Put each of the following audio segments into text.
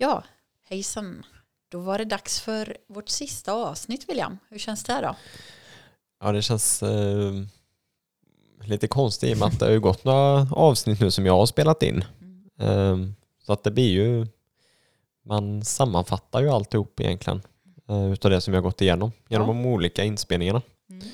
Ja, hejsan. Då var det dags för vårt sista avsnitt, William. Hur känns det då? Ja, det känns eh, lite konstigt i och med att det har ju gått några avsnitt nu som jag har spelat in. Eh, så att det blir ju, man sammanfattar ju alltihop egentligen eh, utav det som jag gått igenom genom Ja. de olika inspelningarna. Mm.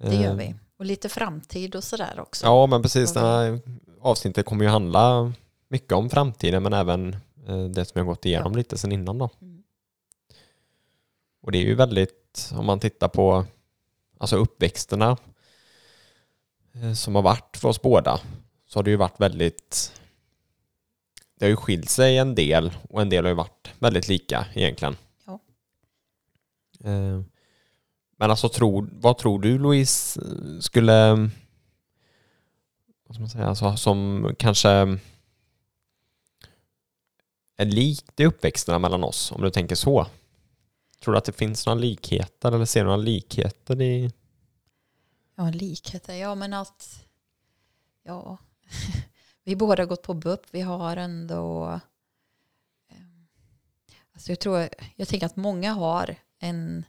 Det gör Eh, vi. Och lite framtid och sådär också. Ja, men precis. Det här avsnittet kommer ju handla mycket om framtiden men även eh, det som jag gått igenom lite sen innan då. Mm. Och det är ju väldigt, om man tittar på alltså uppväxterna eh, som har varit för oss båda så har det ju varit väldigt det har ju skilt sig en del och en del har ju varit väldigt lika egentligen. Ja. Eh, Men alltså tror, vad tror du Louise eh, skulle vad ska man säga, alltså, som kanske är likt i uppväxterna mellan oss om du tänker så? Tror du att det finns några likheter eller ser du några likheter i Ja, likheter. Ja, men att... Ja. vi båda har gått på BUP. Vi har ändå... Eh, alltså jag tror... Jag tänker att många har en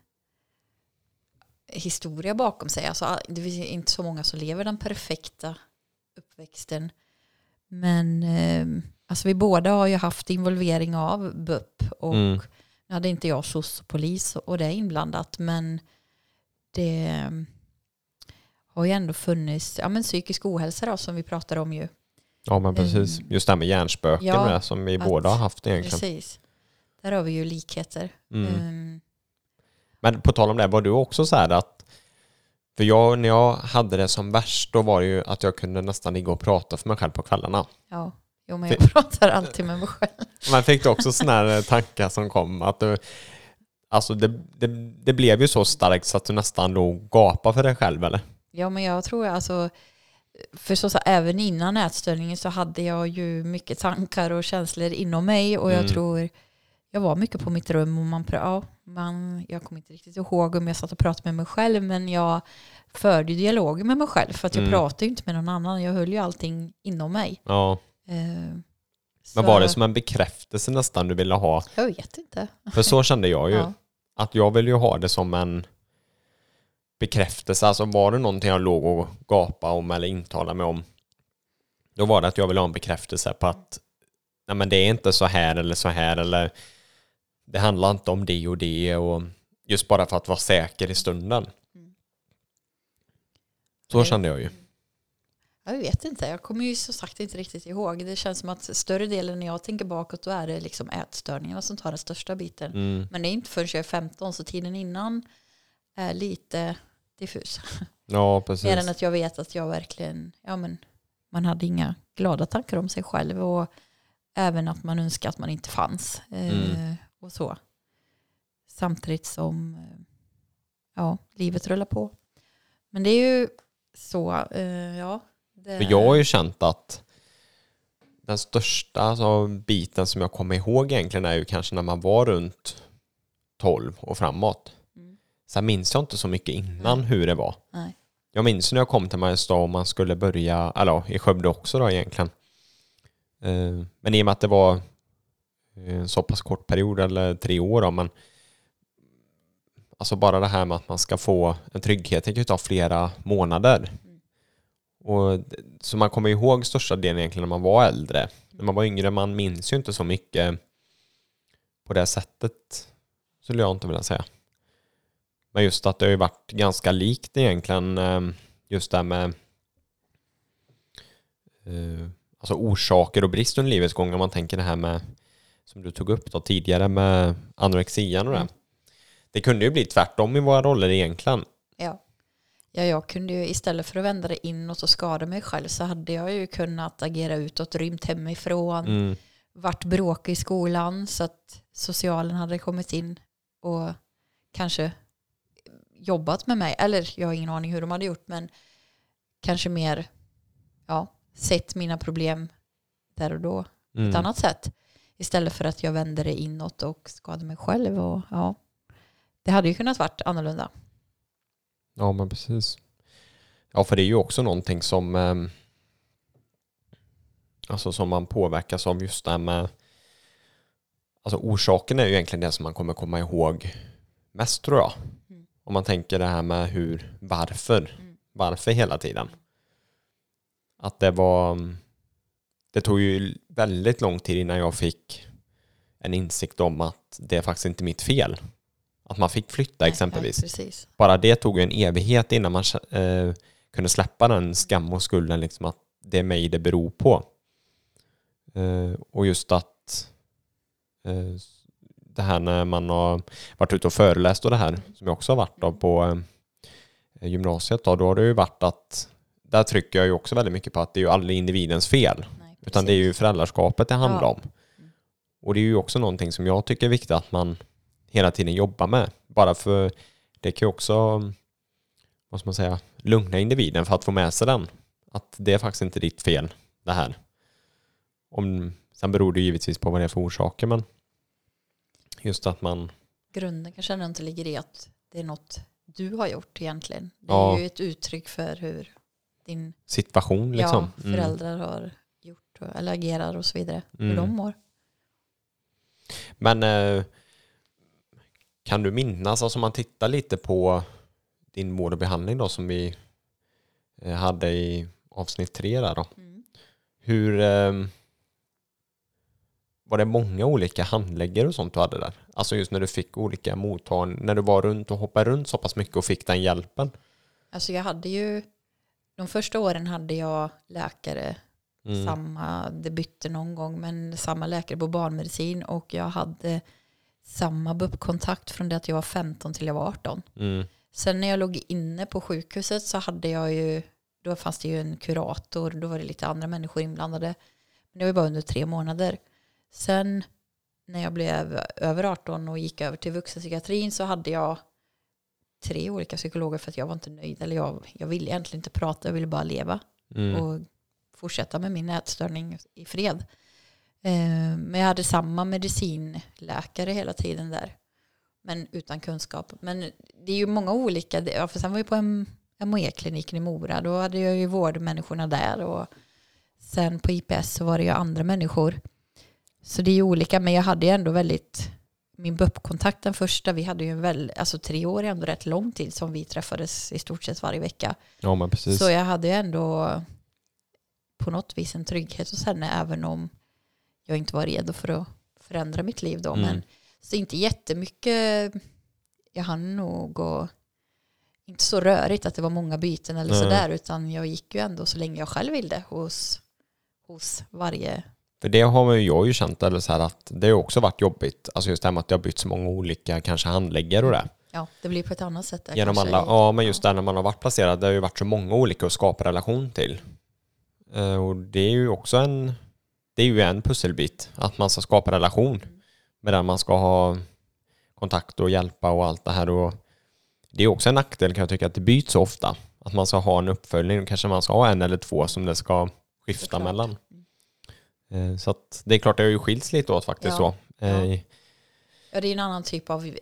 historia bakom sig. Alltså, det finns inte så många som lever den perfekta uppväxten. Men ehm, alltså vi båda har ju haft involvering av BUP. Och Mm. nu hade inte jag SOS och polis och det är inblandat. Men det ehm, har ju ändå funnits ja, men psykisk ohälsa då, som vi pratar om ju. Ja men precis, Mm. just det här med hjärnspöken Ja, med som vi att- båda har haft egentligen. Precis. Där har vi ju likheter. Mm. Ehm, Men på tal om det, var du också så här att för jag, när jag hade det som värst då var det ju att jag kunde nästan ligga och prata för mig själv på kvällarna. ja, jo, men jag pratar alltid med mig själv. Man fick du också sådana här tankar som kom att du, alltså det, det, det blev ju så starkt så att du nästan låg gapade för dig själv eller? Ja, men jag tror alltså, för så, så även innan ätstörningen så hade jag ju mycket tankar och känslor inom mig och jag Mm. tror jag var mycket på mitt rum och man, ja, man, jag kommer inte riktigt ihåg om jag satt och pratade med mig själv men jag förde dialoger med mig själv för att jag Mm. pratade ju inte med någon annan. Jag höll ju allting inom mig. Ja. Eh, Men så- var det som en bekräftelse nästan du ville ha? Jag vet inte. För så kände jag ju. Ja. Att jag ville ju ha det som en bekräftelse. Alltså var det någonting jag låg och gapade om eller intalade mig om. Då var det att jag ville ha en bekräftelse på att nej men det är inte så här eller så här eller det handlar inte om det och det och just bara för att vara säker i stunden. Mm. Så kände jag ju. Jag vet inte, jag kommer ju så sagt inte riktigt ihåg. Det känns som att större delen när jag tänker bakåt då är det liksom ätstörningarna som tar den största biten. Mm. Men det är inte förrän jag är 15 så tiden innan är lite diffus. Ja, precis. Mer än att jag vet att jag verkligen, ja men man hade inga glada tankar om sig själv och även att man önskar att man inte fanns. Eh, Mm. och så. Samtidigt som eh, ja, livet rullar på. Men det är ju så, eh, ja. Det, För jag har ju känt att den största alltså, biten som jag kommer ihåg egentligen är ju kanske när man var runt 12 och framåt. Mm. Sen minns jag inte så mycket innan hur det var. Nej. Jag minns när jag kom till Mariestad och man skulle börja, eller ja, i Skövde också då egentligen. Eh, Men i och med att det var eh, en så pass kort period, eller tre år då, men alltså bara det här med att man ska få en trygghet, det kan ju ta flera månader. Och, så man kommer ihåg största delen egentligen när man var äldre. När man var yngre, man minns ju inte så mycket på det sättet, skulle jag inte vilja säga. Men just att det har ju varit ganska likt egentligen, eh, just det här med eh, alltså orsaker och brist under livets gång. Om man tänker det här med, som du tog upp då tidigare med anorexian och det. Mm. Det kunde ju bli tvärtom i våra roller egentligen. Ja. Ja, jag kunde ju istället för att vända det inåt och skada mig själv så hade jag ju kunnat agera utåt, rymt hemifrån, Mm. varit bråkig i skolan så att socialen hade kommit in och kanske jobbat med mig. Eller jag har ingen aning hur de hade gjort men kanske mer ja, sett mina problem där och då på Mm. ett annat sätt. Istället för att jag vände det inåt och skadade mig själv. Och, ja, det hade ju kunnat varit annorlunda. Ja, men precis. Ja, för det är ju också någonting som ehm, alltså som man påverkas av just det här med alltså orsaken är ju egentligen det som man kommer komma ihåg mest tror jag. Mm. Om man tänker det här med hur, varför, Mm. varför hela tiden. Att det var, det tog ju väldigt lång tid innan jag fick en insikt om att det är faktiskt inte mitt fel. Att man fick flytta exempelvis. Ja. Bara det tog ju en evighet innan man eh, kunde släppa den skam och skulden liksom att det är mig det beror på. Eh, och just att eh, det här när man har varit ute och föreläst och det här som jag också har varit då på eh, gymnasiet då, då har det ju varit att där trycker jag ju också väldigt mycket på att det är ju aldrig individens fel Nej, utan det är ju föräldraskapet det handlar Ja. om. Och det är ju också någonting som jag tycker är viktigt att man hela tiden jobbar med. Bara för det kan ju också, vad ska man säga, lugna individen för att få med sig den. Att det är faktiskt inte ditt fel det här. Om, sen beror det givetvis på vad det är för orsaker men just att man, Grunden kanske ändå inte ligger i att det är något du har gjort egentligen. Det Ja. är ju ett uttryck för hur din situation liksom. ja, föräldrar har gjort eller agerar och så vidare. Hur Mm. de mår. Men eh, kan du minnas, alltså om man tittar lite på din vård och behandling då som vi eh, hade i avsnitt tre där då. Mm. Hur eh, var det många olika handläggare och sånt du hade där? Alltså just när du fick olika mottagningar, när du var runt och hoppade runt så pass mycket och fick den hjälpen. Alltså jag hade ju, de första åren hade jag läkare, Mm. samma, det bytte någon gång, men samma läkare på barnmedicin och jag hade samma BUP-kontakt från det att jag var 15 till jag var 18. Mm. Sen när jag låg inne på sjukhuset så hade jag ju, då fanns det ju en kurator, då var det lite andra människor inblandade. Men det var ju bara under tre månader. Sen när jag blev över 18 och gick över till vuxenpsykiatrin så hade jag tre olika psykologer för att jag var inte nöjd. Eller jag, jag ville egentligen inte prata, jag ville bara leva Mm. och fortsätta med min ätstörning i fred. Eh, Men jag hade samma medicinläkare hela tiden där. Men utan kunskap. Men det är ju många olika. ja, För sen var jag på en MOE-kliniken i Mora. Då hade jag ju vårdmänniskorna där. Och sen på IPS så var det ju andra människor. Så det är ju olika. Men jag hade ju ändå väldigt min BUP-kontakt den första, vi hade ju en väl, alltså tre år är ändå rätt lång tid som vi träffades i stort sett varje vecka. Ja men precis. Så jag hade ju ändå på något vis en trygghet hos henne även om jag inte var redo för att förändra mitt liv då. Mm. Men, så inte jättemycket, jag hann nog och inte så rörigt att det var många byten eller Nej. sådär utan jag gick ju ändå så länge jag själv ville hos, hos varje, För det har jag ju känt eller så här att det har också varit jobbigt. Alltså just det här med att det har bytt så många olika kanske handläggare och det. ja det blir på ett annat sätt. där Genom kanske. alla, ja men just där när man har varit placerad, det har ju varit så många olika att skapa relation till. Eh, Och det är ju också en, det är ju en pusselbit, att man ska skapa relation med den man ska ha kontakt och hjälpa och allt det här. Och det är också en nackdel kan jag tycka att det byts så ofta. Att man ska ha en uppföljning, kanske man ska ha en eller två som det ska skifta Såklart. mellan. Eh, Så att det är klart det har ju skilts lite åt faktiskt Ja. så. Eh, Ja. Ja, det är en annan typ av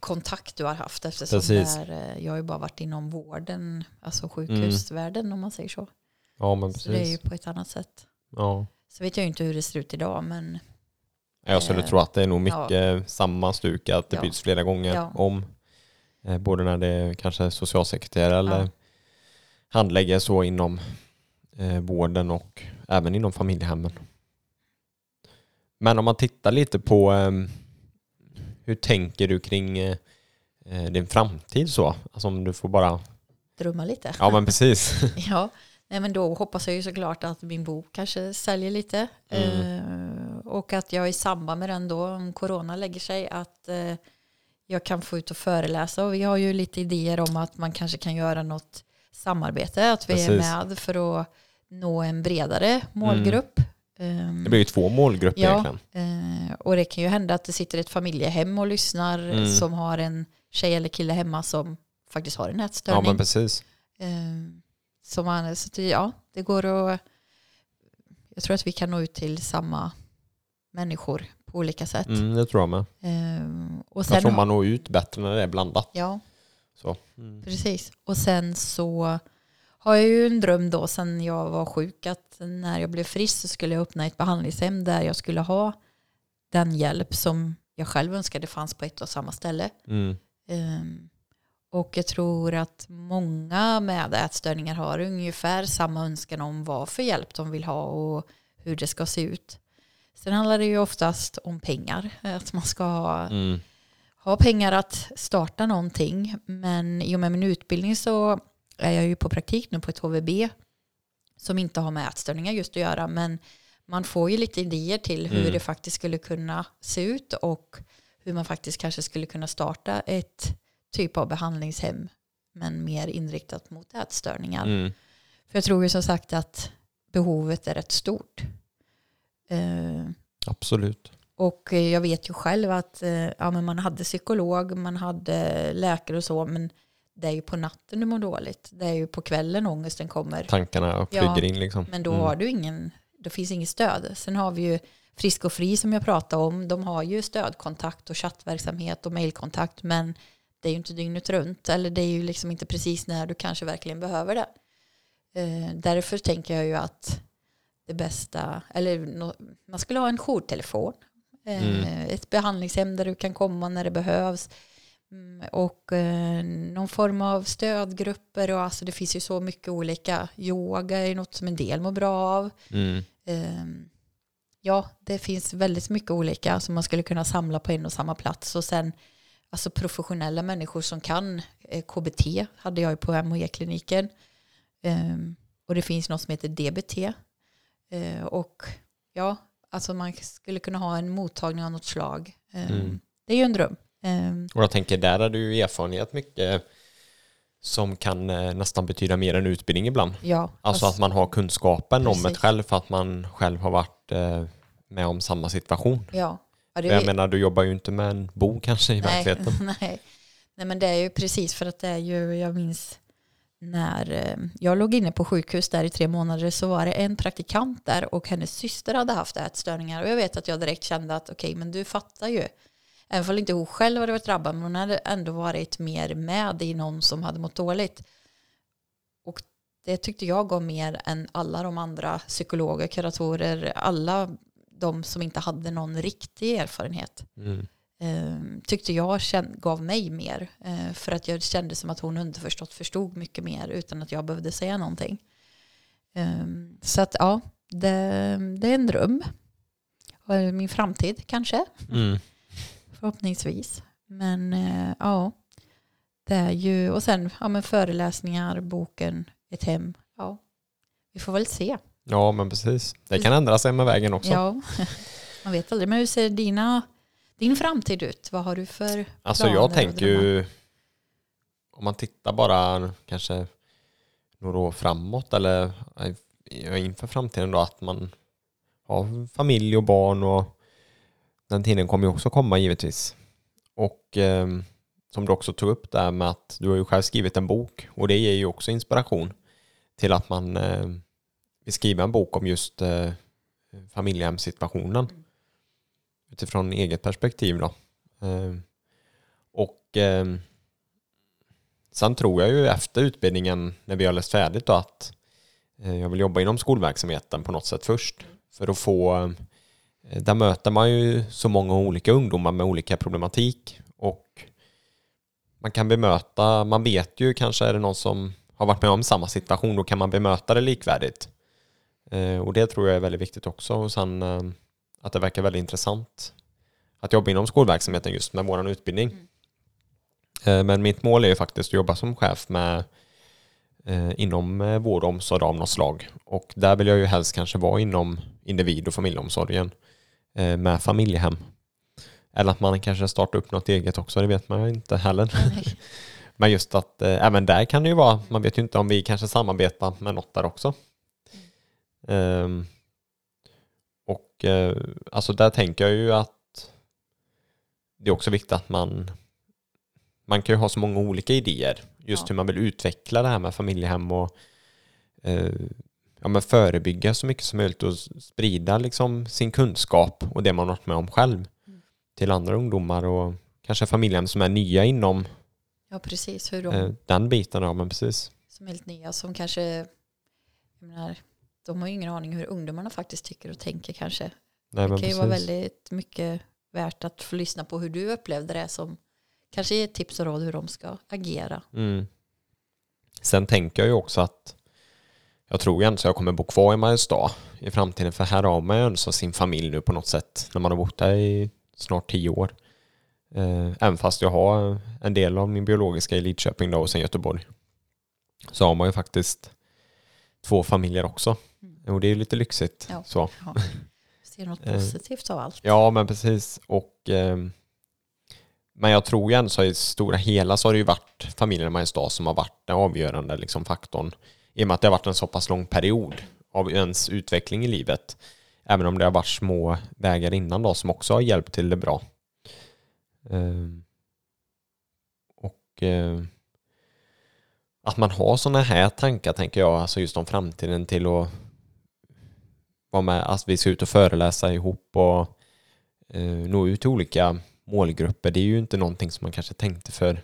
kontakt du har haft eftersom Precis. där, eh, jag har ju bara varit inom vården, alltså sjukhusvärlden om man säger så. Ja men Så det är ju precis. på ett annat sätt. Ja. Så vet jag ju inte hur det ser ut idag men Jag skulle Eh, tro att det är nog mycket samma stuk, att det Ja. byts flera gånger Ja. om. Eh, Både när det är kanske socialsekreterare eller Ja. handläggare så inom eh, vården och även inom familjehemmen. Men om man tittar lite på eh, hur tänker du kring eh, eh, din framtid så? Alltså om du får bara, drömma lite. ja men precis. Ja, nej men då hoppas jag ju såklart att min bok kanske säljer lite. Mm. Eh, och att jag i samband med den då, om corona lägger sig, att eh, jag kan få ut och föreläsa. Och vi har ju lite idéer om att man kanske kan göra något samarbete, att vi är Precis. med för att nå en bredare målgrupp. Ehm, Det blir ju två målgrupper Ja. egentligen. Eh, och det kan ju hända att det sitter ett familjehem och lyssnar Mm. som har en tjej eller kille hemma som faktiskt har en Ja ätstörning. men precis. Som man, så det, ja, det går att... Jag tror att vi kan nå ut till samma människor på olika sätt. Mm, det tror jag med. Eh, och Jag sen, tror man når ut bättre när det är blandat. Ja, Så. Mm. precis. Och sen så har jag ju en dröm då sen jag var sjuk att när jag blev frisk så skulle jag öppna ett behandlingshem där jag skulle ha den hjälp som jag själv önskade fanns på ett och samma ställe. Mm. Um, och jag tror att många med ätstörningar har ungefär samma önskan om vad för hjälp de vill ha och hur det ska se ut. Sen handlar det ju oftast om pengar. Att man ska ha, Mm. ha pengar att starta någonting. Men i och med min utbildning så är jag ju på praktik nu på ett HVB som inte har med ätstörningar just att göra. Men man får ju lite idéer till hur Mm. det faktiskt skulle kunna se ut och hur man faktiskt kanske skulle kunna starta ett typ av behandlingshem men mer inriktat mot ätstörningar. Mm. För jag tror ju som sagt att behovet är rätt stort. Eh, Absolut. och jag vet ju själv att eh, ja, men man hade psykolog, man hade läkare och så, men det är ju på natten du mår dåligt. Det är ju på kvällen ångesten kommer. Tankarna Ja, flyger in liksom. Men då Mm. har du ingen, då finns inget stöd. Sen har vi ju Frisk och Fri som jag pratade om, de har ju stödkontakt och chattverksamhet och mejlkontakt, men det är ju inte dygnet runt, eller det är ju liksom inte precis när du kanske verkligen behöver det. Eh, därför tänker jag ju att det bästa, eller nå- man skulle ha en jourtelefon, eh, Mm. ett behandlingshem där du kan komma när det behövs, Mm, och eh, någon form av stödgrupper och alltså det finns ju så mycket olika. Yoga är något som en del mår bra av. Mm. Ehm, ja, det finns väldigt mycket olika som man skulle kunna samla på en och samma plats. Och sen alltså professionella människor som kan eh, KBT hade jag ju på MHE-kliniken. Ehm, och det finns något som heter DBT. Eh, och ja, alltså man skulle kunna ha en mottagning av något slag. Ehm, Mm. Det är ju en dröm. Ehm, Och jag tänker, där har du ju erfarenhet mycket som kan eh, nästan betyda mer än utbildning ibland. ja, Alltså att man har kunskapen om Precis. ett själv för att man själv har varit med om samma situation. Ja, ja det Jag menar, du jobbar ju inte med en bok kanske i nej, verkligheten. nej. nej, men det är ju precis för att det är ju, jag minns när eh, jag låg inne på sjukhus där i tre månader så var det en praktikant där och hennes syster hade haft ätstörningar och jag vet att jag direkt kände att okej, men du fattar ju. Även om inte hon själv hade varit drabbad, men hon hade ändå varit mer med i någon som hade mått dåligt. Och det tyckte jag gav mer än alla de andra psykologer, kuratorer, alla de som inte hade någon riktig erfarenhet. Mm. eh, tyckte jag känn, gav mig mer. Eh, för att jag kände som att hon underförstått förstod mycket mer utan att jag behövde säga någonting. Eh, så att ja, det, det är en dröm. Min framtid kanske, Mm. förhoppningsvis. Men eh, ja, det är ju, och sen ja, men föreläsningar, boken, ett hem. Ja, vi får väl se. Ja, men precis. Det kan ändra sig med vägen också. Ja, man vet aldrig. Men hur ser dina, din framtid ut? Vad har du för Alltså planer jag och tänker ju, om man tittar bara kanske några år framåt eller eh, inför framtiden då att man har familj och barn och den tiden kommer ju också komma givetvis. Och eh, som du också tog upp där med att du har ju själv skrivit en bok och det ger ju också inspiration till att man eh, skriva en bok om just eh, familjehemssituationen utifrån eget perspektiv då. Eh, och eh, sen tror jag ju efter utbildningen när vi har läst färdigt då att eh, jag vill jobba inom skolverksamheten på något sätt först. För att få, eh, där möter man ju så många olika ungdomar med olika problematik och man kan bemöta, man vet ju kanske är det någon som har varit med om samma situation, då kan man bemöta det likvärdigt. Eh, och det tror jag är väldigt viktigt också. Och sen eh, att det verkar väldigt intressant att jobba inom skolverksamheten just med vår utbildning. Eh, Men mitt mål är ju faktiskt att jobba som chef med inom vård och omsorg av något slag. Och där vill jag ju helst kanske vara inom individ och familjeomsorgen med familjehem. Eller att man kanske startar upp något eget också, det vet man ju inte heller. Nej. Men just att även där kan det ju vara, man vet ju inte om vi kanske samarbetar med något där också. Ehm, och eh, alltså där tänker jag ju att det är också viktigt att man man kan ju ha så många olika idéer just Ja. hur man vill utveckla det här med familjehem och eh, ja, men förebygga så mycket som möjligt och sprida liksom sin kunskap och det man har varit med om själv Mm. till andra ungdomar och kanske familjehem som är nya inom Ja, precis. Hur de eh, den biten. Ja, men precis. som är helt nya som kanske, menar, de har ju ingen aning hur ungdomarna faktiskt tycker och tänker kanske. Nej, Det kan ju vara precis. väldigt mycket värt att få lyssna på hur du upplevde det som kanske ger tips och råd hur de ska agera. Mm. Sen tänker jag ju också att jag tror ju ändå att jag kommer bo kvar i Mariestad i framtiden för här har man ju ändå sin familj nu på något sätt när man har bott där i snart tio år. Eh, Även fast jag har en del av min biologiska i Lidköping då och sen Göteborg så har man ju faktiskt två familjer också. Och det är ju lite lyxigt. Ja. Så. Ja. Ser något Eh. positivt av allt. Ja, men precis. Och, ehm, men jag tror ju ändå så i stora hela så har det ju varit familjen Mariestad som har varit den avgörande liksom, faktorn. I och med att det har varit en så pass lång period av ens utveckling i livet. Även om det har varit små vägar innan då som också har hjälpt till det bra. Ehm, och ehm, att man har sådana här tankar tänker jag, alltså just om framtiden till att vara med, att vi ska ut och föreläsa ihop och eh, nå ut till olika målgrupper. Det är ju inte någonting som man kanske tänkte för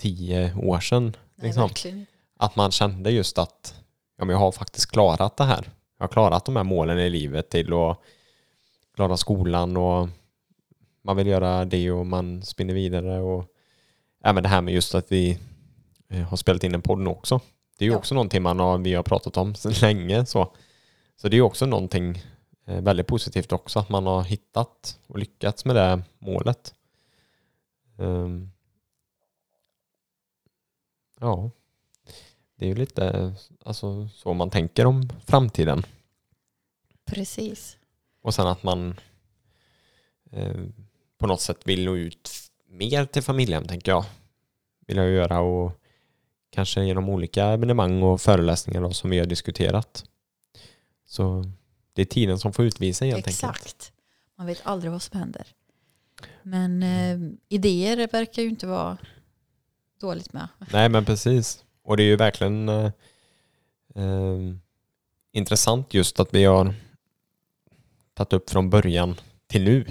tio år sedan. Nej, liksom. Att man kände just att ja, men jag har faktiskt klarat det här. Jag har klarat de här målen i livet till att klara skolan och man vill göra det och man spinner vidare och även det här med just att vi eh, har spelat in en podd nu också. Det är ju Ja. också någonting man har, vi har pratat om sedan länge. Så, så det är också någonting eh, väldigt positivt också att man har hittat och lyckats med det målet. Ehm. ja, det är ju lite alltså, så man tänker om framtiden. Precis. Och sen att man eh, på något sätt vill nå ut mer till familjen, tänker jag. Vill jag göra och kanske genom olika evenemang och föreläsningar då, som vi har diskuterat. Så det är tiden som får utvisa helt enkelt. Exakt. Man vet aldrig vad som händer. Men eh, idéer verkar ju inte vara dåligt med. Nej men precis. Och det är ju verkligen eh, eh, intressant just att vi har tagit upp från början till nu.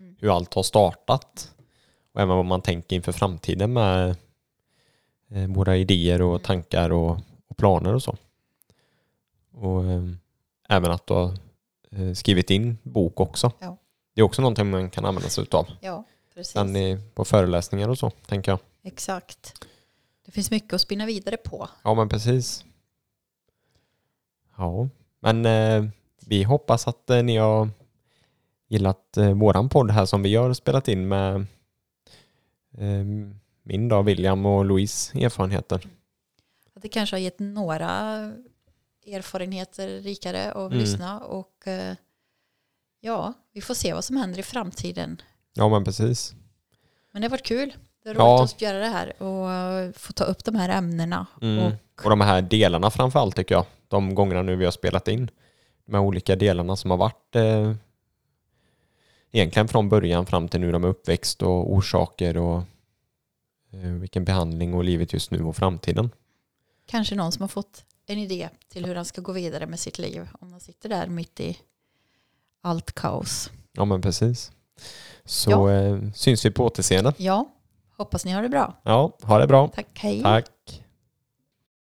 Mm. Hur allt har startat. Och även vad man tänker inför framtiden med eh, våra idéer och Mm. tankar och, och planer och så. Och eh, även att du har eh, skrivit in bok också. Ja. Det är också någonting man kan använda sig utav. Ja, precis. Sen på föreläsningar och så, tänker jag. Exakt. Det finns mycket att spinna vidare på. Ja, men precis. Ja, men eh, vi hoppas att eh, ni har gillat eh, våran podd här som vi har spelat in med eh, min då, William och Louise erfarenheter. Att det kanske har gett några erfarenheter rikare att Mm. lyssna och eh, ja, vi får se vad som händer i framtiden. Ja, men precis. Men det har varit kul. Det är roligt Ja. att göra det här och få ta upp de här ämnena. Mm. Och, Och de här delarna framför allt tycker jag. De gångerna nu vi har spelat in. De här olika delarna som har varit eh, egentligen från början fram till nu. De är uppväxt och orsaker och eh, vilken behandling och livet just nu och framtiden. kanske någon som har fått en idé till hur han ska gå vidare med sitt liv. Om han sitter där mitt i allt kaos. Ja men precis. Så Ja. eh, syns vi på återseende. Ja, hoppas ni har det bra. Ja, ha det bra. Tack, hej. Tack.